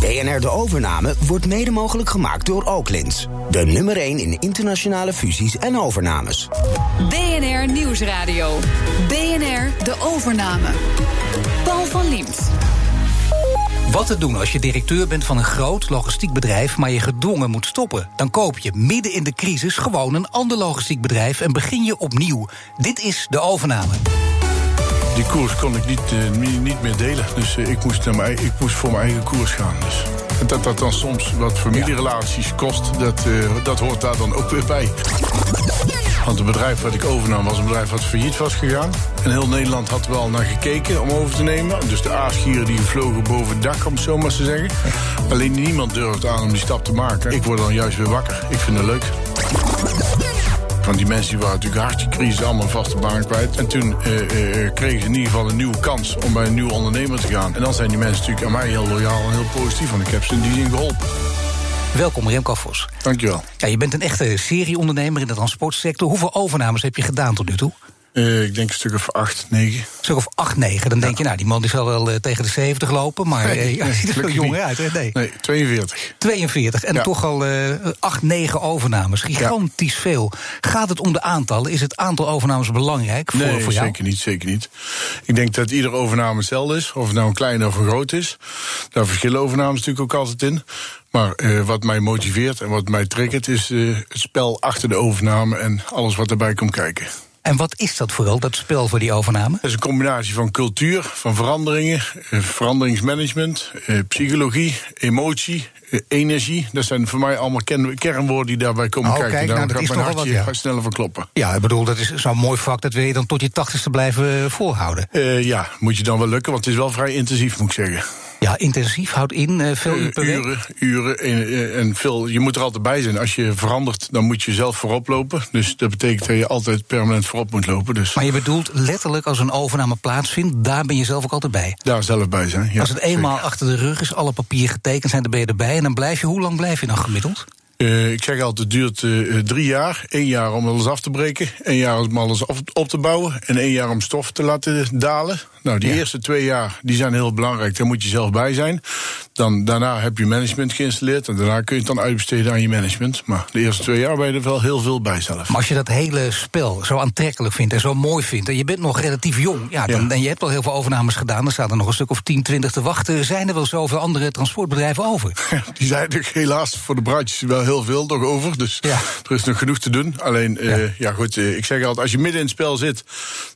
BNR De Overname wordt mede mogelijk gemaakt door Oaklins. De nummer 1 in internationale fusies en overnames. BNR Nieuwsradio. BNR De Overname. Paul van Liemt. Wat te doen als je directeur bent van een groot logistiek bedrijf, maar je gedwongen moet stoppen? Dan koop je midden in de crisis gewoon een ander logistiek bedrijf en begin je opnieuw. Dit is de overname. Die koers kon ik niet, uh, niet meer delen. Dus uh, ik, moest naar ik moest voor mijn eigen koers gaan. Dus. Dat dat dan soms wat familierelaties kost, dat, uh, dat hoort daar dan ook weer bij. Want het bedrijf wat ik overnam was een bedrijf wat failliet was gegaan. En heel Nederland had wel naar gekeken om over te nemen. Dus de aasgieren die vlogen boven het dak, om het zo maar te zeggen. Alleen niemand durfde aan om die stap te maken. Ik word dan juist weer wakker. Ik vind het leuk. Want die mensen die waren natuurlijk hartstikke crisis, allemaal een vaste baan kwijt. En toen uh, uh, kregen ze in ieder geval een nieuwe kans om bij een nieuwe ondernemer te gaan. En dan zijn die mensen natuurlijk aan mij heel loyaal en heel positief. Want ik heb ze in die zin geholpen. Welkom, Remco Vos. Dankjewel. Ja, je bent een echte serieondernemer in de transportsector. Hoeveel overnames heb je gedaan tot nu toe? Uh, ik denk een stuk of acht, negen. Een stuk of acht, negen. Dan ja. denk je, nou, die man die zal wel uh, tegen de 70 lopen. Maar nee, uh, nee, ziet er veel jonger uit, hè? Nee. nee, 42. 42. En ja. toch al acht, negen overnames. Gigantisch ja. veel. Gaat het om de aantallen? Is het aantal overnames belangrijk voor, nee, voor jou? zeker niet, zeker niet. Ik denk dat iedere overname hetzelfde is. Of het nou een klein of een groot is. Daar verschillen overnames natuurlijk ook altijd in. Maar uh, wat mij motiveert en wat mij triggert is uh, het spel achter de overname en alles wat erbij komt kijken. En wat is dat vooral, dat spel voor die overname? Dat is een combinatie van cultuur, van veranderingen, uh, veranderingsmanagement, psychologie, emotie, energie. Dat zijn voor mij allemaal kernwoorden die daarbij komen oh, kijken. Kijk, Daar nou, dat gaat is mijn hartje wel wat, ja. sneller van kloppen. Ja, ik bedoel, dat is zo'n mooi vak, dat wil je dan tot je tachtigste blijven volhouden. ja, moet je dan wel lukken, want het is wel vrij intensief, moet ik zeggen. Ja, intensief houdt in uh, veel uur per uren, week? Uren en, en veel. Je moet er altijd bij zijn. Als je verandert, dan moet je zelf voorop lopen. Dus dat betekent dat je altijd permanent voorop moet lopen. Dus. Maar je bedoelt letterlijk als een overname plaatsvindt, daar ben je zelf ook altijd bij? Daar zelf bij zijn, ja. Als het eenmaal zeker. achter de rug is, alle papieren getekend zijn, dan ben je erbij. En dan blijf je, hoe lang blijf je dan gemiddeld? Uh, ik zeg altijd, het duurt uh, drie jaar. Eén jaar om alles af te breken. één jaar om alles op, op, te bouwen. En één jaar om stof te laten dalen. Nou, die ja. eerste twee jaar die zijn heel belangrijk. Daar moet je zelf bij zijn. Dan, daarna heb je management geïnstalleerd. En daarna kun je het dan uitbesteden aan je management. Maar de eerste twee jaar ben je er wel heel veel bij zelf. Maar als je dat hele spel zo aantrekkelijk vindt en zo mooi vindt... en je bent nog relatief jong, ja, dan, ja. en je hebt al heel veel overnames gedaan... dan staat er nog een stuk of 10, 20 te wachten. Zijn er wel zoveel andere transportbedrijven over? die zijn er helaas voor de bruidjes wel heel veel nog over. Dus ja. er is nog genoeg te doen. Alleen, ja, uh, ja goed, uh, ik zeg altijd, als je midden in het spel zit...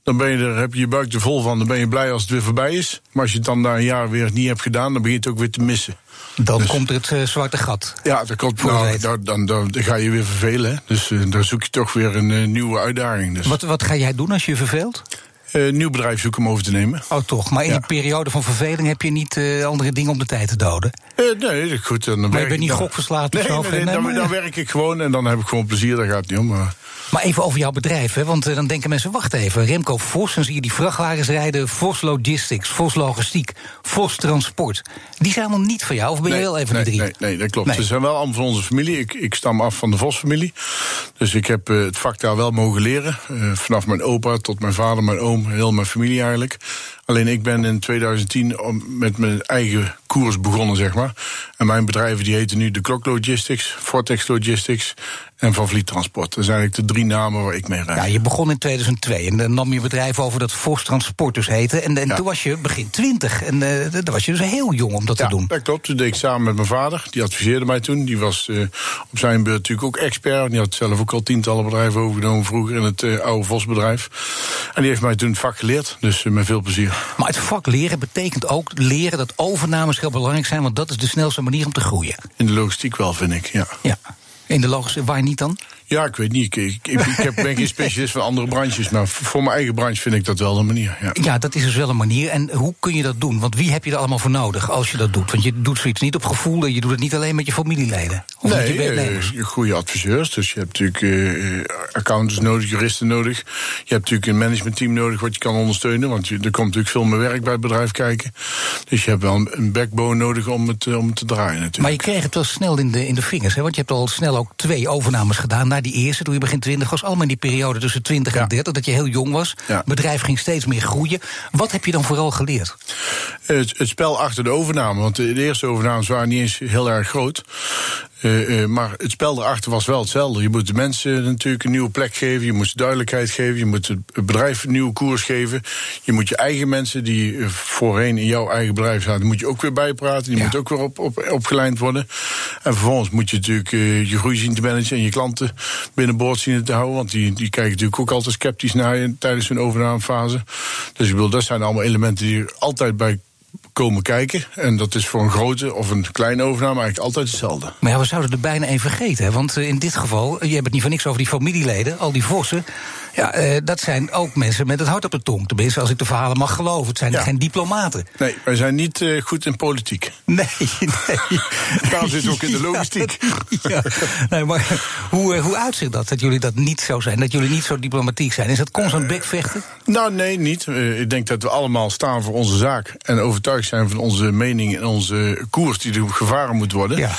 dan ben je er, heb je je buik er vol van, dan ben je blij als het weer voorbij is. Maar als je het dan na een jaar weer niet hebt gedaan... dan begin je het ook weer te missen. Dan dus, komt het uh, zwarte gat. Ja, dan, komt, nou, dan, dan, dan, ga je weer vervelen. Hè? Dus dan zoek je toch weer een nieuwe uitdaging. Dus. Wat, wat ga jij doen als je je verveelt? Uh, nieuw bedrijf zoeken om over te nemen. Oh, toch? Maar in ja. die periode van verveling heb je niet uh, andere dingen om de tijd te doden? Uh, nee, goed. Dan maar werk je bent niet gokverslaafd nee, of zo? Nee, nee, nee, dan, dan, werk ik gewoon en dan heb ik gewoon plezier. Daar gaat het niet om. Maar... Maar even over jouw bedrijf, hè? want uh, dan denken mensen: wacht even, Remco Vos, dan zie je die vrachtwagens rijden, Vos Logistics, Vos Logistiek, Vos Transport. Die zijn allemaal niet van jou, of ben je wel even nee, die drie? Nee, nee, dat klopt. Ze zijn wel allemaal van onze familie. Ik, ik stam af van de Vos-familie. Dus ik heb uh, het vak daar wel mogen leren. Uh, vanaf mijn opa tot mijn vader, mijn oom, heel mijn familie eigenlijk. Alleen ik ben in 2010 met mijn eigen koers begonnen, zeg maar. En mijn bedrijven die heten nu de Klok Logistics, Vortex Logistics en Van Vliet Transport. Dat zijn eigenlijk de drie namen waar ik mee rijd. Ja, je begon in 2002 en dan nam je bedrijf over dat Vos Transport dus heette. En, en ja. toen was je begin 20 en uh, dan was je dus heel jong om dat ja, te doen. dat klopt. Toen deed ik samen met mijn vader. Die adviseerde mij toen. Die was uh, op zijn beurt natuurlijk ook expert. Die had zelf ook al tientallen bedrijven overgenomen vroeger in het uh, oude Vos-bedrijf. En die heeft mij toen het vak geleerd. Dus met veel plezier. Maar het vak leren betekent ook leren dat overnames heel belangrijk zijn, want dat is de snelste manier om te groeien. In de logistiek wel, vind ik, ja. Ja. In de logistiek, waar niet dan? Ja, ik weet niet. Ik, ik, ik, ik heb, ben geen specialist van andere branches, maar voor mijn eigen branche vind ik dat wel een manier. Ja. ja, dat is dus wel een manier. En hoe kun je dat doen? Want wie heb je er allemaal voor nodig als je dat doet? Want je doet zoiets niet op gevoel en je doet het niet alleen met je familieleden. Of nee, je werknemers? eh, goede adviseurs. Dus je hebt natuurlijk eh, eh, accountants nodig, juristen nodig. Je hebt natuurlijk een managementteam nodig wat je kan ondersteunen. Want je, er komt natuurlijk veel meer werk bij het bedrijf kijken. Dus je hebt wel een, een backbone nodig om het, eh, om het te draaien natuurlijk. Maar je kreeg het wel snel in de, in de vingers, hè? want je hebt al snel ook twee overnames gedaan. Na die eerste, toen je begin 20 was, allemaal in die periode tussen 20 en Ja. 30, dat je heel jong was. Ja. Het bedrijf ging steeds meer groeien. Wat heb je dan vooral geleerd? Het, het spel achter de overname. Want de, de eerste overnames waren niet eens heel erg groot. Eh, eh, maar het spel erachter was wel hetzelfde. Je moet de mensen natuurlijk een nieuwe plek geven. Je moet ze duidelijkheid geven. Je moet het bedrijf een nieuwe koers geven. Je moet je eigen mensen die eh, voorheen in jouw eigen bedrijf zaten, die moet je ook weer bijpraten. Die Ja. moeten ook weer op, op, opgeleid worden. En vervolgens moet je natuurlijk je groei zien te managen en je klanten binnenboord zien te houden. Want die, die kijken natuurlijk ook altijd sceptisch naar je tijdens hun overnamefase. Dus ik bedoel, dat zijn allemaal elementen die er altijd bij komen kijken. En dat is voor een grote of een kleine overname eigenlijk altijd hetzelfde. Maar ja, we zouden er bijna een vergeten. Want eh, in dit geval, eh, je hebt het niet voor niks over die familieleden, al die vossen. Ja, eh, dat zijn ook mensen met het hart op de tong. Tenminste, als ik de verhalen mag geloven. Het zijn Ja. geen diplomaten. Nee, wij zijn niet goed in politiek. Nee, nee. Daarom we ook in de logistiek. Ja, ja. Nee, maar hoe, hoe uitziet dat, dat jullie dat niet zo zijn? Dat jullie niet zo diplomatiek zijn? Is dat constant bekvechten? Nou, nee, niet. Ik denk dat we allemaal staan voor onze zaak. En overtuigd zijn van onze mening en onze koers die er gevaren moet worden. Ja.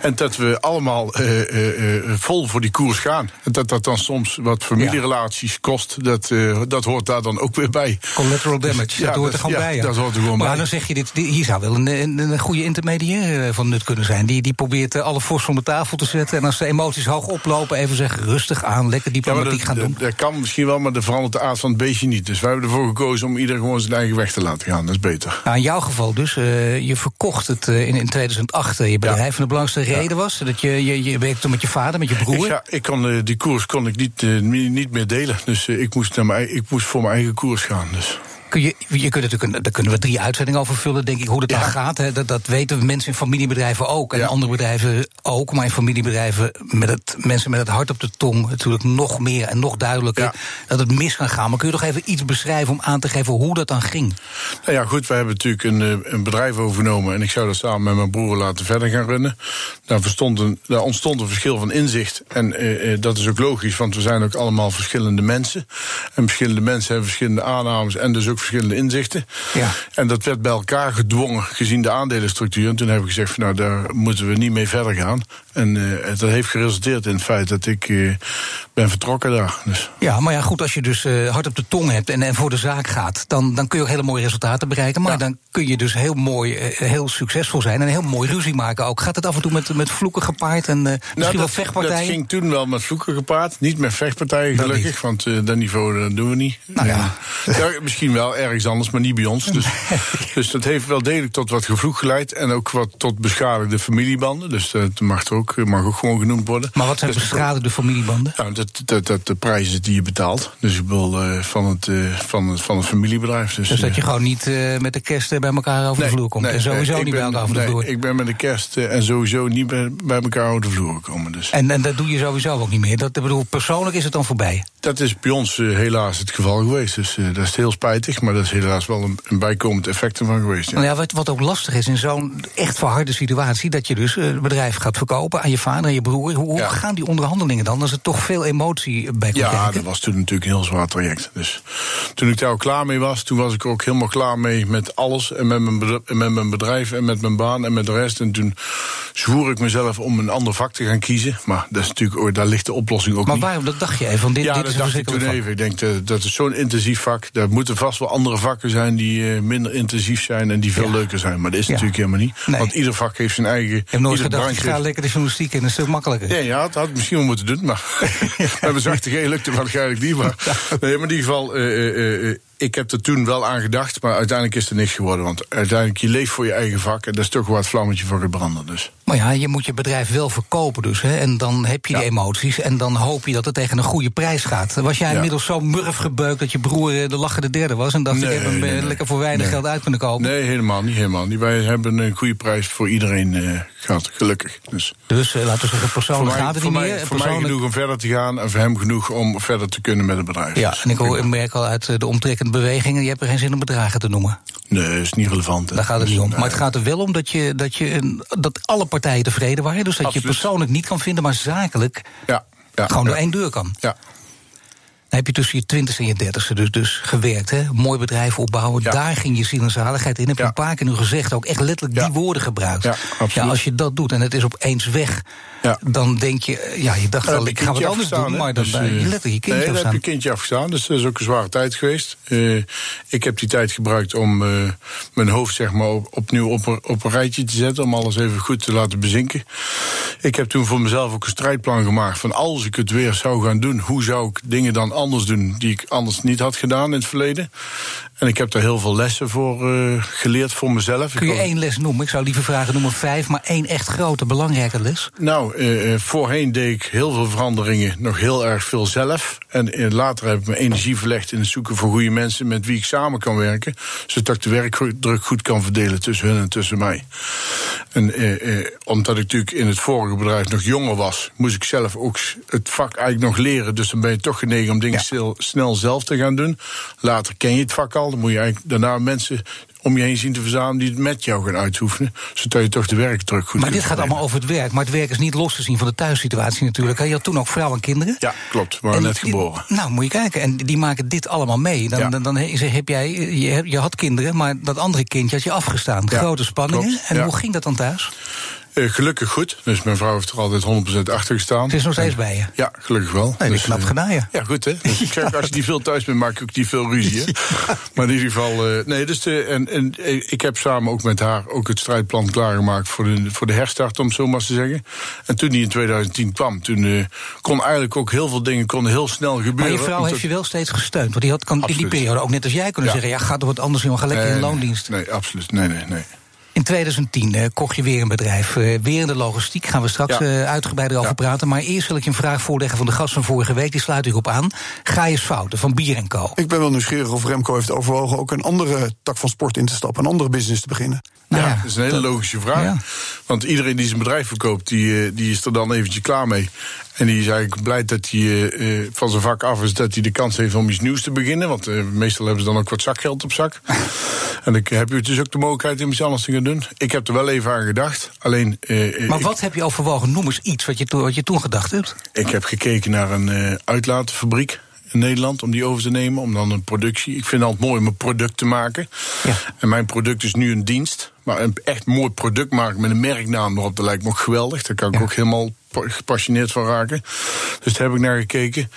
En dat we allemaal eh, eh, eh, vol voor die koers gaan. En dat dat dan soms wat familierelaties kost, dat, dat hoort daar dan ook weer bij. Collateral damage, Dus, ja, dat hoort er gewoon ja, bij. ja. dat hoort er gewoon maar bij. dan zeg je, dit, hier zou wel een, een, een goede intermediair van nut kunnen zijn. Die, die probeert alle fors van de tafel te zetten. En als de emoties hoog oplopen, even zeggen, rustig aan, lekker Ja, diplomatiek gaan doen. dat, dat kan misschien wel, maar dat verandert de aard van het beestje niet. Dus wij hebben ervoor gekozen om ieder gewoon zijn eigen weg te laten gaan. Dat is beter. Nou, jouw geval dus, eh, je verkocht het eh, in, in 2008 eh, je bedrijf. En de belangrijkste reden was dat je, je, je werkte met je vader, met je broer. Ja, ik kon, die koers kon ik niet, niet meer delen. Dus ik, moest naar mijn, ik moest voor mijn eigen koers gaan. Dus. Kun je, je kunt natuurlijk, een- daar kunnen we drie uitzendingen over vullen, denk ik, hoe dat dan gaat. Hè. Dat, dat weten mensen in familiebedrijven ook. En Ja. andere bedrijven ook. Maar in familiebedrijven met het, mensen met het hart op de tong natuurlijk nog meer en nog duidelijker Ja. dat het mis kan gaan. Maar kun je toch even iets beschrijven om aan te geven hoe dat dan ging? Nou ja, goed, we hebben natuurlijk een, eh, een bedrijf overgenomen. En ik zou dat samen met mijn broer laten verder gaan runnen. Daar, een, daar ontstond een verschil van inzicht. En eh, eh, dat is ook logisch, want we zijn ook allemaal verschillende mensen. En verschillende mensen hebben verschillende aannames en dus ook verschillende inzichten. Ja. En dat werd bij elkaar gedwongen gezien de aandelenstructuur. En toen heb ik gezegd: van, Nou, daar moeten we niet mee verder gaan. En eh, dat heeft geresulteerd in het feit dat ik eh, ben vertrokken daar. Dus. Ja, maar ja, goed, als je dus eh, hard op de tong hebt en, en voor de zaak gaat, dan, dan kun je ook hele mooie resultaten bereiken. Maar Ja. dan kun je dus heel mooi, heel succesvol zijn en heel mooi ruzie maken ook. Gaat het af en toe met, met vloeken gepaard en eh, misschien Nou, wel dat, vechtpartijen? dat ging toen wel met vloeken gepaard. Niet met vechtpartijen, Dat gelukkig. Want dat niveau doen we niet. Nou ja. Ja, misschien wel ergens anders, maar niet bij ons. Dus, dus dat heeft wel degelijk tot wat gevloek geleid. En ook wat tot beschadigde familiebanden. Dus dat mag, er ook, mag ook gewoon genoemd worden. Maar wat zijn Dus- beschadigde familiebanden? Nou, dat, dat, dat de prijzen die je betaalt. Dus ik bedoel, eh, van, het, eh, van, het, van het familiebedrijf. Dus, Dus dat eh, je gewoon niet eh, met de kerst eh, bij elkaar over de vloer komt. en sowieso niet bij elkaar over de vloer. Ik ben met de kerst eh, en sowieso niet bij, bij elkaar over de vloer gekomen. Dus. En, en dat doe je sowieso ook niet meer. Dat, bedoel, persoonlijk is het dan voorbij. Dat is bij ons eh, helaas het geval geweest. Dus eh, dat is heel spijtig, maar dat is helaas wel een, een bijkomend effect ervan geweest. Ja. Nou ja, wat, wat ook lastig is in zo'n echt verharde situatie... dat je dus eh, het bedrijf gaat verkopen aan je vader en je broer. Hoe, Ja. gaan die onderhandelingen dan? Als er toch veel emotie bij komt Ja, kijken? dat was toen natuurlijk een heel zwaar traject. Dus toen ik daar ook klaar mee was, toen was ik er ook helemaal klaar mee met alles. En met mijn, bedrijf, en met mijn bedrijf en met mijn baan en met de rest. En toen zwoer ik mezelf om een ander vak te gaan kiezen. Maar dat is natuurlijk, ook- daar ligt de oplossing ook Maar niet. waarom, dat dacht je even, van dit, ja, dit dat is een dacht ik toen even. Ik denk dat, dat is zo'n intensief vak. Daar moeten vast wel andere vakken zijn die eh, minder intensief zijn en die veel Ja. leuker zijn. Maar dat is Ja. natuurlijk helemaal niet. Nee. Want ieder vak heeft zijn eigen. Ik heb nooit gedacht, ik ga lekker de journalistiek in, een stuk makkelijker. Nee, ja, dat had ik misschien wel moeten doen, maar met mijn zachte G lukte waarschijnlijk niet. Maar, nee, maar in ieder geval, eh, eh, ik heb er toen wel aan gedacht, maar uiteindelijk is er niks geworden. Want uiteindelijk, je leeft voor je eigen vak en dat is toch waar het vlammetje voor het branden. Dus. Maar ja, je moet je bedrijf wel verkopen dus. Hè? En dan heb je die Ja. emoties en dan hoop je dat het tegen een goede prijs gaat. Was jij Ja. inmiddels zo murf gebeukt dat je broer eh, de lachende derde was... en dacht Nee, ik heb hem nee, eh, lekker voor weinig Nee. geld uit kunnen kopen? Nee, helemaal niet, helemaal niet. Wij hebben een goede prijs voor iedereen eh, gehad, gelukkig. Dus Dus laten we zeggen, persoonlijk mij, gaat het niet mij, meer. voor mij Persoonlijk- genoeg om verder te gaan en voor hem genoeg om verder te kunnen met het bedrijf. Ja, Dus, en ik, hoor, ik merk al uit de omtrek in het beweging en je hebt er geen zin om bedragen te noemen. Nee, dat is niet relevant. hè. Daar gaat het Dus, niet om. nee. Maar het gaat er wel om dat, je, dat, je, een- dat alle partijen tevreden waren. Dus dat Absoluut. je persoonlijk niet kan vinden, maar zakelijk Ja, ja, gewoon door één deur kan. Ja, heb je tussen je twintigste en je dertigste dus, dus gewerkt. Hè? Mooi bedrijf opbouwen, Ja. daar ging je ziel en zaligheid in. Heb je Ja. een paar keer nu gezegd, ook echt letterlijk Ja. die woorden gebruikt. Ja, als je dat doet en het is opeens weg, Ja. dan denk je... Ja, je dacht wel, heb ik ga wat anders doen. Maar dan Dus, je eh, letterlijk je kindje Nee, dan heb afstaan. je kindje afgestaan. Dus dat is ook een zware tijd geweest. Eh, ik heb die tijd gebruikt om eh, mijn hoofd zeg maar, op, opnieuw op, een- op een rijtje te zetten. Om alles even goed te laten bezinken. Ik heb toen voor mezelf ook een strijdplan gemaakt. Van als ik het weer zou gaan doen, hoe zou ik dingen dan anders doen die ik anders niet had gedaan in het verleden. En ik heb daar heel veel lessen voor eh, geleerd voor mezelf. Kun je één les noemen? Ik zou liever vragen noemen vijf, maar één echt grote, belangrijke les. Nou, eh, eh, voorheen deed ik heel veel veranderingen, nog heel erg veel zelf. En later heb ik mijn energie verlegd in het zoeken van goede mensen met wie ik samen kan werken. Zodat ik de werkdruk goed kan verdelen tussen hun en tussen mij. En eh, eh, omdat ik natuurlijk in het vorige bedrijf nog jonger was, moest ik zelf ook het vak eigenlijk nog leren. Dus dan ben je toch genegen om dingen snel zelf te gaan doen. Later ken je het vak al, dan moet je eigenlijk daarna mensen om je heen zien te verzamelen die het met jou gaan uitoefenen. Zodat je toch de werkdruk goed Maar dit gaat allemaal over het werk. Maar het werk is niet los te zien van de thuissituatie natuurlijk. Je had toen ook vrouw en kinderen. Ja, klopt. We waren En net die- geboren. nou, moet je kijken. En die maken dit allemaal mee. Dan, Ja. dan, heb jij, je, je had kinderen, maar dat andere kindje had je afgestaan. Ja, Grote spanningen. klopt, En ja. hoe ging dat dan thuis? Eh, gelukkig goed. Dus mijn vrouw heeft er altijd 100% achter gestaan. Het is nog steeds En- bij je. Ja, gelukkig wel. Nee, Dus, knap gedaan, ja. Ja, goed hè. Dus ik zeg, als je die veel thuis bent, maak je ook niet veel ruzie. Hè? Maar in ieder geval, eh, nee, dus de, en, en ik heb samen ook met haar ook het strijdplan klaargemaakt voor de, voor de herstart, om het zo maar te zeggen. En toen die in 2010 kwam, toen kon eigenlijk ook heel veel dingen konden heel snel gebeuren. Maar je vrouw heeft je wel steeds gesteund. Want die had kan in die periode ook net als jij kunnen zeggen... ja, ga toch wat anders doen, ga lekker in nee, loondienst. Nee, absoluut. Nee, nee, nee. In 2010 eh, kocht je weer een bedrijf. eh, weer in de logistiek. Gaan we straks Ja. eh, uitgebreider over Ja. praten. Maar eerst wil ik je een vraag voorleggen van de gast van vorige week. Die sluit ik op aan. Ga je eens fouten van Bier Co. Ik ben wel nieuwsgierig of Remco heeft overwogen ook een andere tak van sport in te stappen, een andere business te beginnen. Nou ja, ja, dat is een hele logische vraag. Ja. Want iedereen die zijn bedrijf verkoopt, die, die is er dan eventjes klaar mee. En die is eigenlijk blij dat hij eh, eh, van zijn vak af is, dat hij de kans heeft om iets nieuws te beginnen. Want eh, meestal hebben ze dan ook wat zakgeld op zak. en dan heb je dus ook de mogelijkheid om iets anders te gaan doen. Ik heb er wel even aan gedacht. Alleen, Maar ik, wat heb je overwogen? Noem eens iets wat je, toen- wat je toen gedacht hebt. ik heb gekeken naar een uitlaatfabriek in Nederland om die over te nemen. Om dan een productie. Ik vind het altijd mooi om een product te maken. Ja. En mijn product is nu een dienst. Maar een echt mooi product maken met een merknaam erop, dat lijkt me ook geweldig. Daar kan ik Ja. ook helemaal gepassioneerd van raken. Dus daar heb ik naar gekeken.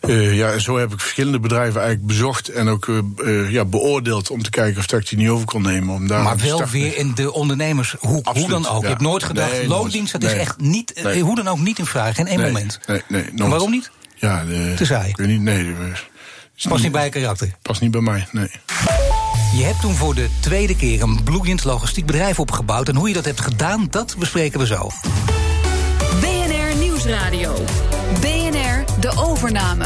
Eh, ja, en zo heb ik verschillende bedrijven eigenlijk bezocht en ook eh, eh, ja, beoordeeld om te kijken of dat ik die niet over kon nemen. Om daar maar wel weer in de ondernemershoek. Hoe Absoluut, dan ook. Je ja. hebt nooit gedacht, Nee, loondienst, dat is echt niet, Nee. hoe dan ook niet in vraag. Geen één moment. Nee, nee, En nooit. waarom niet? Ja, de, Te saai. Ik weet niet, nee. Past niet bij je karakter. Past niet bij mij, nee. Je hebt toen voor de tweede keer een bloeiend logistiek bedrijf opgebouwd. En hoe je dat hebt gedaan, dat bespreken we zo. BNR Nieuwsradio. BNR De Overname.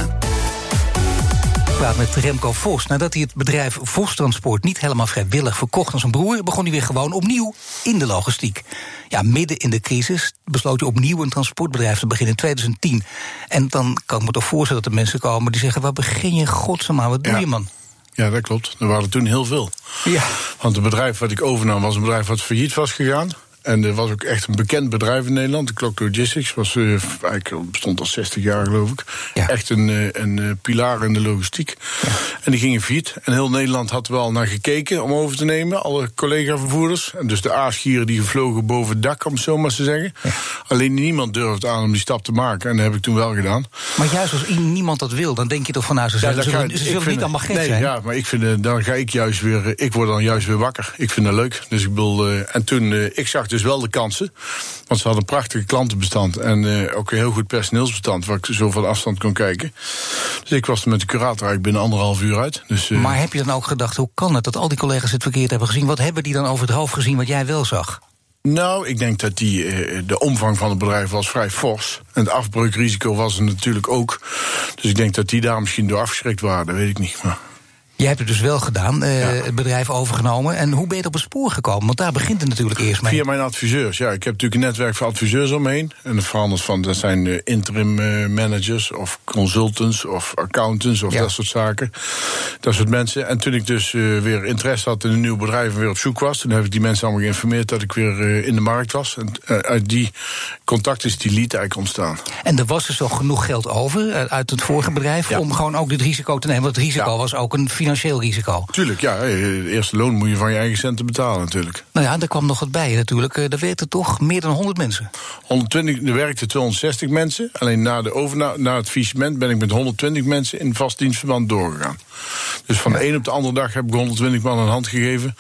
Ik praat met Remco Vos. Nadat hij het bedrijf Vos Transport niet helemaal vrijwillig verkocht aan zijn broer, begon hij weer gewoon opnieuw in de logistiek. Ja, midden in de crisis besloot hij opnieuw een transportbedrijf te beginnen in 2010. En dan kan ik me toch voorstellen dat er mensen komen die zeggen: waar begin je godsnaam aan? Wat doe Ja. je, man? Ja, dat klopt. Er waren toen heel veel. Ja. Want het bedrijf wat ik overnam was een bedrijf wat failliet was gegaan. En er was ook echt een bekend bedrijf in Nederland. De Clock Logistics was, eh, eigenlijk bestond al 60 jaar, geloof ik. Ja. Echt een, eh, een eh, pilaar in de logistiek. En die gingen failliet. En heel Nederland had er wel naar gekeken om over te nemen. Alle collega-vervoerders. En dus de aasgieren die gevlogen boven het dak, om het zo maar te zeggen. Alleen niemand durfde aan om die stap te maken. En dat heb ik toen wel gedaan. Maar juist als niemand dat wil, dan denk je toch van nou, ze zullen, ze ga- zullen, ze ik zullen vind- niet allemaal gek nee, zijn. Ja, maar ik vind, dan ga ik juist weer, ik word dan juist weer wakker. Ik vind dat leuk. Dus ik bedoel, en toen, ik zag dus wel de kansen. Want ze hadden een prachtige klantenbestand en eh, ook een heel goed personeelsbestand, waar ik zo van afstand kon kijken. Dus ik was er met de curator eigenlijk binnen anderhalf uur uit. Dus, eh, Maar heb je dan ook gedacht, hoe kan het dat al die collega's het verkeerd hebben gezien? Wat hebben die dan over het hoofd gezien wat jij wel zag? Nou, ik denk dat die, eh, de omvang van het bedrijf was vrij fors. En het afbreukrisico was er natuurlijk ook. Dus ik denk dat die daar misschien door afgeschrikt waren, dat weet ik niet. Maar... Jij hebt het dus wel gedaan, uh, het bedrijf overgenomen. En hoe ben je op het spoor gekomen? Want daar begint het natuurlijk eerst mee. Via mijn adviseurs. Ja, ik heb natuurlijk een netwerk van adviseurs omheen. En dat verandert van, dat zijn uh, interim uh, managers of consultants of accountants of ja. dat soort zaken. Dat soort mensen. En toen ik dus weer interesse had in een nieuw bedrijf en weer op zoek was, toen heb ik die mensen allemaal geïnformeerd dat ik weer in de markt was. En uit die contact is die lead eigenlijk ontstaan. En er was dus al genoeg geld over uit het vorige bedrijf ja. om gewoon ook dit risico te nemen. Want het risico was ook een financieel risico. Tuurlijk, ja. De eerste loon moet je van je eigen centen betalen natuurlijk. Nou ja, daar kwam nog wat bij natuurlijk. Er werkten toch meer dan 100 mensen. 120, er werkten 260 mensen. Alleen na, de overname, na het faillissement ben ik met 120 mensen in vast dienstverband doorgegaan. Dus van de een op de andere dag heb ik 120 man een hand gegeven.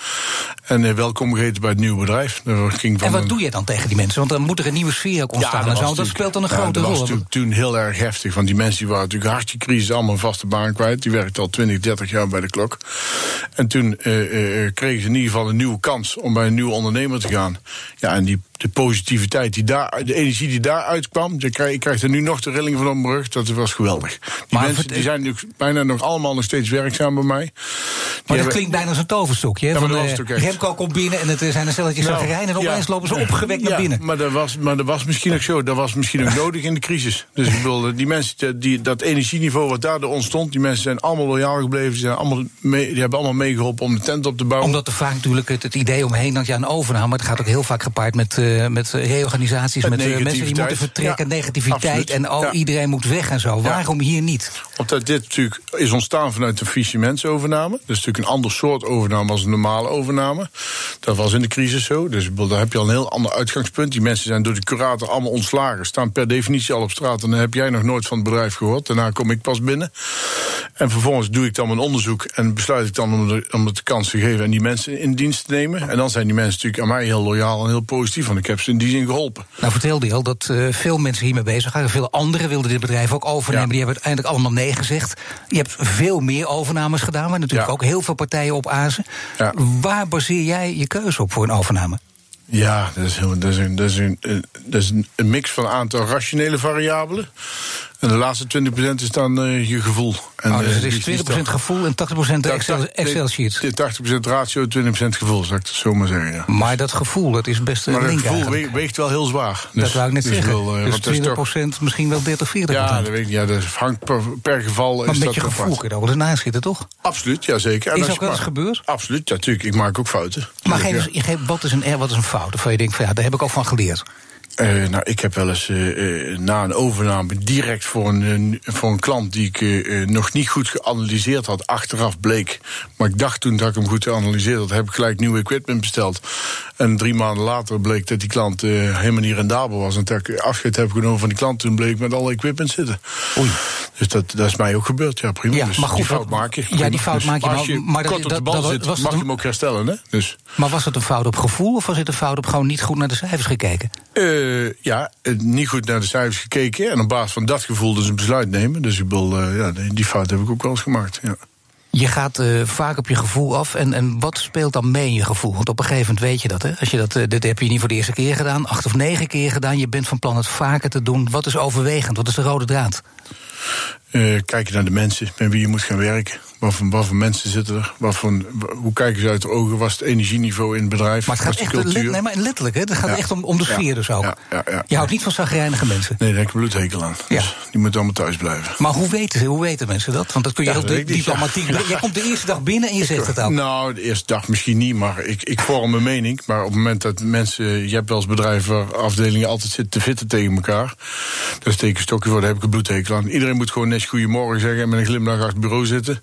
En eh, welkom geheten bij het nieuwe bedrijf. Ging van en wat doe je dan tegen die mensen? Want dan moet er een nieuwe sfeer ook ontstaan. Ja, dat, en zo. dat speelt dan een ja, grote rol. Dat was toen, toen heel erg heftig. Want die mensen die waren natuurlijk hartstikke crisis, allemaal een vaste baan kwijt. Die werkten al 20, 30 jaar bij de klok. En toen uh, uh, kregen ze in ieder geval een nieuwe kans om bij een nieuwe ondernemer te gaan. Ja, en die de positiviteit die daar, de energie die daar uitkwam. Ik krijg, ik krijg er nu nog de rilling van op mijn rug. Dat was geweldig. Die maar mensen die zijn nu bijna nog allemaal nog steeds werkzaam bij mij. Die maar dat hebben, klinkt bijna als een toverstokje. Ja, van, uh, Remco komt binnen en het zijn een stelletje nou. En opeens ja, lopen ze opgewekt ja, naar binnen. Maar dat, was, maar dat was misschien ook zo. Dat was misschien ook nodig in de crisis. Dus ik bedoel, die mensen, die, dat energieniveau wat daardoor ontstond. Die mensen zijn allemaal loyaal gebleven. Die, zijn allemaal mee, die hebben allemaal meegeholpen om de tent op te bouwen. Omdat er vaak natuurlijk het, het idee omheen dat ja, een overname. Maar het gaat ook heel vaak gepaard met, uh, met reorganisaties, met, met mensen die moeten vertrekken, ja, negativiteit absoluut. en ja. iedereen moet weg en zo. Waarom hier niet? Omdat dit natuurlijk is ontstaan vanuit een faillissementsovername. Dat is natuurlijk een ander soort overname als een normale overname. Dat was in de crisis zo. Dus daar heb je al een heel ander uitgangspunt. Die mensen zijn door de curator allemaal ontslagen, staan per definitie al op straat. En dan heb jij nog nooit van het bedrijf gehoord. Daarna kom ik pas binnen. En vervolgens doe ik dan mijn onderzoek en besluit ik dan om, de, om het de kans te geven en die mensen in dienst te nemen. En dan zijn die mensen natuurlijk aan mij heel loyaal en heel positief. Want ik heb ze in die zin geholpen. Nou vertelde je al dat uh, veel mensen hiermee bezig waren. Veel anderen wilden dit bedrijf ook overnemen. Ja. Die hebben uiteindelijk allemaal nee gezegd. Je hebt veel meer overnames gedaan, waar natuurlijk ja. ook heel veel partijen op azen. Ja. Waar baseer jij je keuze op voor een overname? Ja, dat is, dat is, een, dat is, een, dat is een mix van een aantal rationele variabelen. En de laatste 20% is dan uh, je gevoel. En, oh, dus het is 20% dan, gevoel en 80% de Excel, Excel sheet. 80% ratio, 20% gevoel, zou ik het zo maar zeggen. Ja. Maar dat gevoel, dat is best een Maar dat gevoel weegt, weegt wel heel zwaar. Dus, dat wou ik net dus zeggen. Wel, uh, dus 20% toch, misschien wel 30, 40%. Ja, dat, weet ik, ja, dat hangt per, per geval. Maar is met dat je gevoel kun je ook eens naschieten, toch? Absoluut, ja zeker. En is ook wel eens gebeurd? Absoluut, ja, natuurlijk. Ik maak ook fouten. Maar geef, wat, is een, wat is een fout? Of je denkt van ja, daar heb ik ook van geleerd. Uh, nou, ik heb wel eens uh, uh, na een overname direct voor een, voor een klant die ik nog niet goed geanalyseerd had, achteraf bleek. Maar ik dacht toen dat ik hem goed geanalyseerd had, heb ik gelijk nieuw equipment besteld. En drie maanden later bleek dat die klant helemaal niet rendabel was. En toen ik afscheid heb genomen van die klant, toen bleek met alle equipment zitten. Oei. Dus dat, dat is mij ook gebeurd, ja prima. Ja, dus maar goed, die fout maak je. Ja, die fout dus, maak je. Maar als je maar kort dat, op de bal dat, zit, was mag je hem ook herstellen. Hè? Dus. Maar was het een fout op gevoel of was het een fout op gewoon niet goed naar de cijfers gekeken? Uh, ja, niet goed naar de cijfers gekeken. En op basis van dat gevoel dus een besluit nemen. Dus ik bedoel, uh, ja, die fout heb ik ook wel eens gemaakt. Ja. Je gaat uh, vaak op je gevoel af. En, en wat speelt dan mee in je gevoel? Want op een gegeven moment weet je dat. Hè? Als je dat uh, dit heb je niet voor de eerste keer gedaan, acht of negen keer gedaan. Je bent van plan het vaker te doen. Wat is overwegend? Wat is de rode draad? Uh, kijken naar de mensen met wie je moet gaan werken. Wat voor, wat voor mensen zitten er? Wat voor, hoe kijken ze uit de ogen? Was het energieniveau in het bedrijf? Maar het gaat echt cultuur? nee, maar letterlijk, hè? het gaat ja. echt om, om de sfeer ja. dus ook. Ja. Je houdt niet van zagrijnige mensen. Nee, daar heb ik een bloedhekel aan. Dus die moeten allemaal thuis blijven. Maar hoe weten, hoe weten mensen dat? Want dat kun je heel diplomatiek... Jij komt de eerste dag binnen en je zegt het ook. Nou, de eerste dag misschien niet, maar ik, ik vorm mijn mening. Maar op het moment dat mensen... Je hebt wel eens bedrijven waar afdelingen altijd zitten te fitten tegen elkaar. Daar steek ik stokje voor, daar heb ik een bloedhekel aan. Iedereen moet gewoon net goedemorgen zeggen en met een glimlach achter het bureau zitten.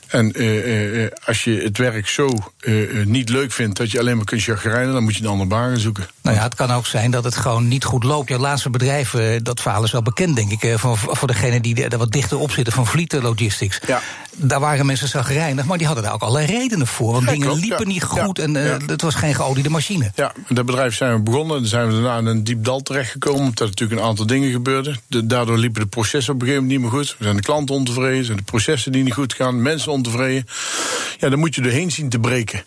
En... Uh, uh, als je het werk zo uh, niet leuk vindt dat je alleen maar kunt chagrijnen, dan moet je een andere baan zoeken. Nou ja, het kan ook zijn dat het gewoon niet goed loopt. Jouw laatste bedrijf, dat verhaal is wel bekend, denk ik, voor, voor degene die er wat dichter op zitten van Vliet Logistics. Ja. Daar waren mensen zagrijnig, maar die hadden daar ook allerlei redenen voor. Want ja, dingen klopt, liepen ja. niet goed en het was geen geoliede machine. Ja, dat bedrijf zijn we begonnen. Dan zijn we daarna in een diep dal terechtgekomen. Omdat er natuurlijk een aantal dingen gebeurden. De, daardoor liepen de processen op een gegeven moment niet meer goed. We zijn de klanten ontevreden, zijn de processen die niet goed gaan, mensen ontevreden. Ja, dan moet je erheen zien te breken.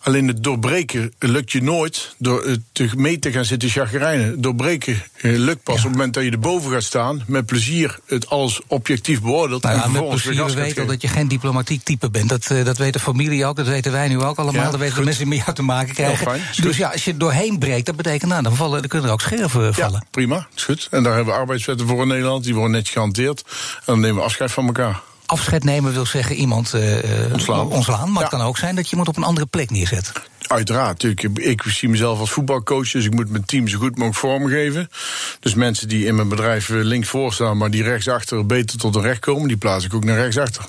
Alleen het doorbreken lukt je nooit door te mee te gaan zitten chagrijnen. Doorbreken eh, lukt pas op het moment dat je erboven gaat staan. Met plezier het alles objectief beoordeelt. Nou en met vervolgens plezier gas we gaat weten geven. dat je geen diplomatiek type bent. Dat, eh, dat weet de familie ook, dat weten wij nu ook allemaal. Ja, dat weten de mensen die met jou te maken krijgen. fijn, dus ja, als je er doorheen breekt, dat betekent, nou, dan, vallen, dan kunnen er ook scherven vallen. Ja, prima, is goed. En daar hebben we arbeidswetten voor in Nederland. Die worden netjes gehanteerd. En dan nemen we afscheid van elkaar. Afscheid nemen wil zeggen iemand eh, eh, Ontslaan. ontslaan. Maar Ja. het kan ook zijn dat je iemand op een andere plek neerzet. Uiteraard, natuurlijk. Ik zie mezelf als voetbalcoach, dus ik moet mijn team zo goed mogelijk vormgeven. Dus mensen die in mijn bedrijf eh, links voor staan, maar die rechtsachter beter tot een recht komen, die plaats ik ook naar rechtsachter.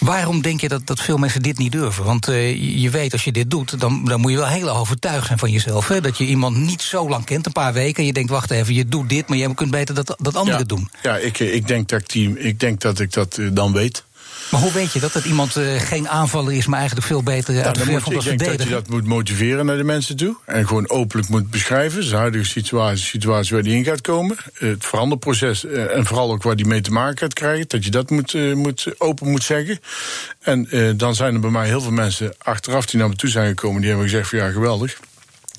Waarom denk je dat, dat veel mensen dit niet durven? Want eh, je- weet, als je dit doet, dan, dan moet je wel heel overtuigd zijn van jezelf. Hè? Dat je iemand niet zo lang kent, een paar weken. En je denkt, wacht even, je doet dit, maar je kunt beter dat, dat anderen ja, doen. Ja, ik, ik, denk dat ik, die, ik denk dat ik dat eh, dan weet. Maar hoe weet je dat? Dat iemand eh, geen aanvaller is, maar eigenlijk veel beter uit Ja, de moet, ik denk dat je dat moet motiveren naar de mensen toe. En gewoon openlijk moet beschrijven. Zijn huidige situatie, de situatie waar die in gaat komen. Het veranderproces eh, en vooral ook waar die mee te maken gaat krijgen. Dat je dat moet, eh, moet, open moet zeggen. En eh, dan zijn er bij mij heel veel mensen achteraf die naar me toe zijn gekomen. Die hebben gezegd van ja, geweldig.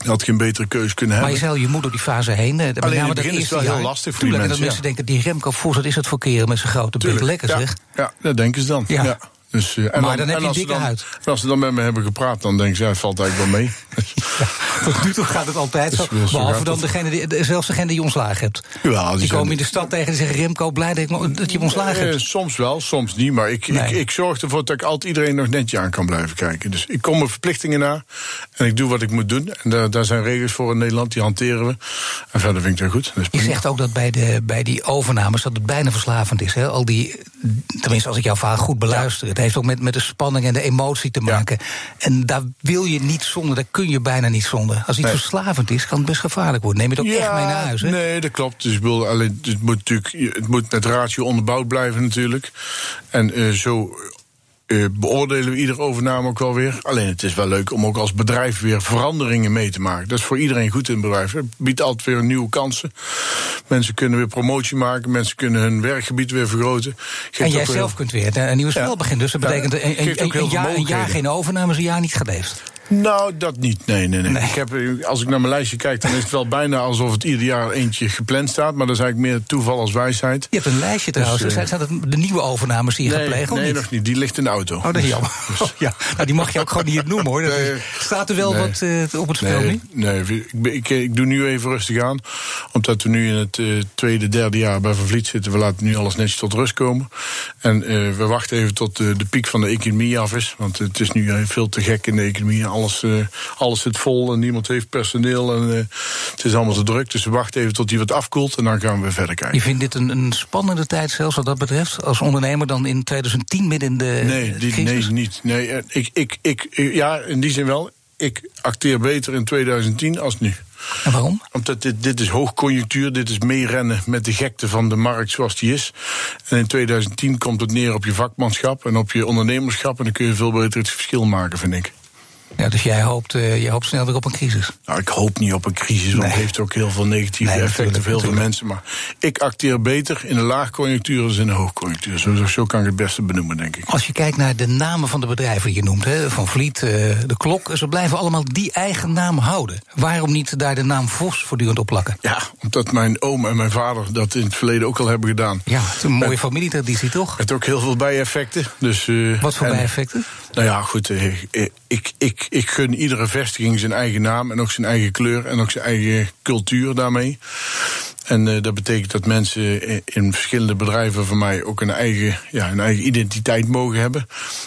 Je had geen betere keuze kunnen Maar je hebben. zei al, je moet door die fase heen. eh, met Alleen in name het dat begin is wel heel lastig voor die mensen, dat mensen denken, die Remco Vos, wat is het voor kerel met zijn grote bek? Lekker ja, zeg. Ja, dat denken ze dan. Ja. Ja. Dus, eh, en Maar dan heb je dikke dan, huid. en als ze dan met me hebben gepraat, dan denken ze, ja, het valt eigenlijk wel mee. Tot nu toe gaat het altijd zo. Dus, zo Behalve dan degene die, zelfs degene die je ontslagen hebt. Ja, die komen in de stad tegen en zeggen: Remco, blij dat, ik, dat je hem ontslagen Eh, hebt. soms wel, soms niet. Maar ik, Nee. ik, ik zorg ervoor dat ik altijd iedereen nog netjes aan kan blijven kijken. Dus ik kom mijn verplichtingen na en ik doe wat ik moet doen. En daar, daar zijn regels voor in Nederland, die hanteren we. En verder vind ik dat goed. Dat Je zegt ook dat bij, de, bij die overnames dat het bijna verslavend is. Hè? Al die, tenminste, als ik jouw verhaal goed beluister. Het heeft ook met, met de spanning en de emotie te maken. En daar wil je niet zonder, daar kun je bijna niet zonder. Als iets Nee. verslavend is, kan het best gevaarlijk worden. Neem het ook echt mee naar huis. Hè? Nee, dat klopt. Dus ik alleen, het, moet natuurlijk, het moet met ratio onderbouwd blijven natuurlijk. En eh, zo eh, beoordelen we iedere overname ook wel weer. Alleen het is wel leuk om ook als bedrijf weer veranderingen mee te maken. Dat is voor iedereen goed in het bedrijf. Het biedt altijd weer nieuwe kansen. Mensen kunnen weer promotie maken. Mensen kunnen hun werkgebied weer vergroten. Geeft En jij weer- zelf kunt weer een nieuwe spel Ja. beginnen. Dus dat betekent een, jaar, een jaar geen overname is een jaar niet geleefd. Nou, dat niet. Nee, nee, nee. Nee. Ik heb, eh, als ik naar mijn lijstje kijk, dan is het wel bijna alsof het ieder jaar eentje gepland staat. Maar dat is eigenlijk meer toeval als wijsheid. Je hebt een lijstje trouwens. Dus, zijn, eh, zijn dat de nieuwe overnames die je gaat Nee, plegen? nee niet? nog niet. Die ligt in de auto. Oh, dat is jammer. Oh, ja. nou, die mag je ook gewoon niet noemen hoor. Dat is- Nee. staat er wel wat eh, op het spel nu? Nee, nee ik, ben- ik, ik doe nu even rustig aan. Omdat we nu in het eh, tweede, derde jaar bij Van Vliet zitten. We laten nu alles netjes tot rust komen. En eh, we wachten even tot de, de piek van de economie af is. Want het is nu eh, veel te gek in de economie. Alles, eh, alles zit vol en niemand heeft personeel. En eh, het is allemaal te druk. Dus we wachten even tot die wat afkoelt. En dan gaan we weer verder kijken. Je vindt dit een, een spannende tijd zelfs wat dat betreft? Als ondernemer dan in 2010 midden in de Nee, die, crisis? nee niet. Nee, eh, ik, ik, ik, ja, in die zin wel. Ik acteer beter in 2010 als nu. En waarom? Omdat dit, dit is hoogconjunctuur, dit is meerennen met de gekte van de markt zoals die is. En in 2010 komt het neer op je vakmanschap en op je ondernemerschap. En dan kun je veel beter het verschil maken, vind ik. Ja, dus jij hoopt, jij hoopt snel weer op een crisis. Nou, ik hoop niet op een crisis, want Nee. het heeft ook heel veel negatieve Nee, effecten voor heel veel mensen. Maar ik acteer beter in een laagconjunctuur dan in een hoogconjunctuur. Zo, zo kan ik het beste benoemen, denk ik. Als je kijkt naar de namen van de bedrijven die je noemt, hè, Van Vliet, eh, de Klok, ze blijven allemaal die eigen naam houden. Waarom niet daar de naam Vos voortdurend op plakken? Ja, omdat mijn oom en mijn vader dat in het verleden ook al hebben gedaan. Ja, het is een mooie familietraditie toch? Het ook heel veel bijeffecten. Dus, eh, Wat voor en- bijeffecten? Nou ja, goed. eh, eh, Ik, ik, ik gun iedere vestiging zijn eigen naam en ook zijn eigen kleur en ook zijn eigen cultuur daarmee. En eh, dat betekent dat mensen in, in verschillende bedrijven van mij ook een eigen, ja, een eigen identiteit mogen hebben.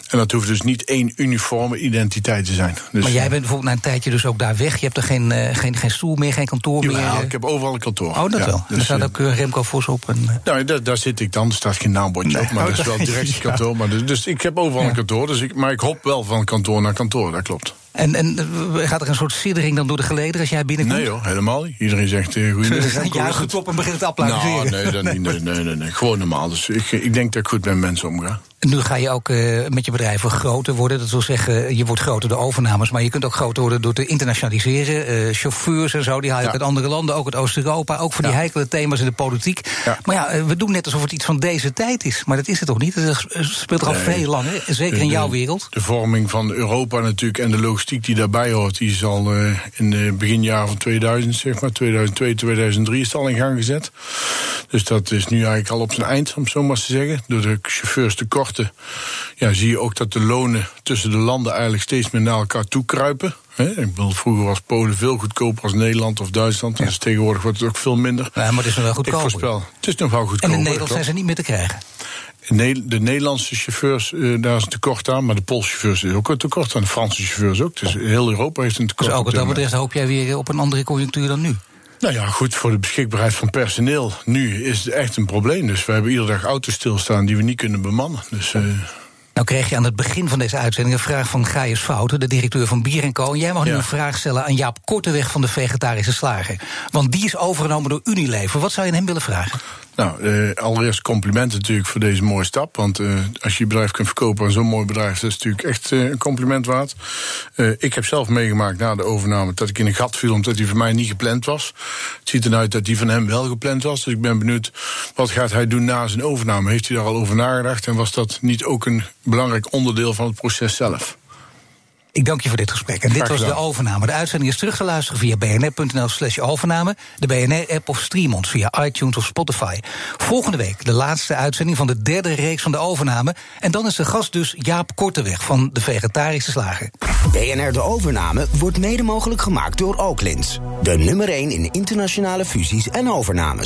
En dat hoeft dus niet één uniforme identiteit te zijn. Dus, Maar jij bent bijvoorbeeld na een tijdje dus ook daar weg. Je hebt er geen, eh, geen, geen stoel meer, geen kantoor meer. Jawel, eh. ik heb overal een kantoor. Oh, dat Ja, wel. dus, er staat eh, ook eh, Remco Vos op. En, eh, Nou, daar, daar zit ik dan. Er staat geen naambordje Nee, op, maar oh, dat is wel het directiekantoor. Maar dus, dus ik heb overal Ja. een kantoor. Dus ik, maar ik hop wel van kantoor naar kantoor, dat klopt. En, en eh, gaat er een soort siddering dan door de gelederen als jij binnenkomt? Nee hoor, helemaal niet. Iedereen zegt uh, goedemiddag. Is het op en begint het te Nou, applaudisseren. nee, dat niet, nee, nee, nee, nee. Gewoon normaal. Dus ik, ik denk dat ik goed met mensen omga. Nu ga je ook uh, met je bedrijven groter worden. Dat wil zeggen, je wordt groter door overnames, maar je kunt ook groter worden door te internationaliseren. Uh, chauffeurs en zo, die haal je ja. uit andere landen, ook uit Oost-Europa. Ook voor die ja. heikele thema's in de politiek. Ja. Maar ja, we doen net alsof het iets van deze tijd is. Maar dat is het toch niet? Het speelt er al nee. veel lang, hè? zeker in jouw wereld. De vorming van Europa natuurlijk en de logistiek die daarbij hoort, die is al uh, in het beginjaar van 2000, zeg maar, 2002, 2003 is het al in gang gezet. Dus dat is nu eigenlijk al op zijn eind, om zo maar te zeggen. Door de chauffeurs tekorten ja, zie je ook dat de lonen tussen de landen eigenlijk steeds meer naar elkaar toe kruipen. Ik bedoel, vroeger was Polen veel goedkoper als Nederland of Duitsland. Ja. Dus tegenwoordig wordt het ook veel minder. Ja, maar het is nog wel goedkoper. Ik voorspel, het is nog wel goedkoper. En in Nederland zijn ze niet meer te krijgen. De Nederlandse chauffeurs, uh, daar is een tekort aan. Maar de Poolse chauffeurs is ook een tekort aan. De Franse chauffeurs ook. Dus heel Europa heeft een tekort. Dus ook wat dat betreft hoop jij weer op een andere conjunctuur dan nu? Nou ja, goed, voor de beschikbaarheid van personeel nu is het echt een probleem. Dus we hebben iedere dag auto's stilstaan die we niet kunnen bemannen. Dus... Uh, nou kreeg je aan het begin van deze uitzending een vraag van Gaius Fouten, de directeur van Bier Co. En jij mag nu ja. een vraag stellen aan Jaap Korteweg van de Vegetarische Slager. Want die is overgenomen door Unilever. Wat zou je aan hem willen vragen? Nou, uh, allereerst complimenten natuurlijk voor deze mooie stap. Want uh, als je je bedrijf kunt verkopen aan zo'n mooi bedrijf, dat is natuurlijk echt uh, een compliment waard. ik heb zelf meegemaakt na de overname dat ik in een gat viel omdat die voor mij niet gepland was. Het ziet eruit dat die van hem wel gepland was. Dus ik ben benieuwd wat gaat hij doen na zijn overname. Heeft hij daar al over nagedacht en was dat niet ook een belangrijk onderdeel van het proces zelf? Ik dank je voor dit gesprek. En dit was de overname. De uitzending is terug te luisteren via bnr.nl slash overname... de BNR-app of stream ons via iTunes of Spotify. Volgende week de laatste uitzending van de derde reeks van de overname. En dan is de gast dus Jaap Korteweg van de Vegetarische Slager. BNR De Overname wordt mede mogelijk gemaakt door Oaklins. De nummer 1 in internationale fusies en overnames.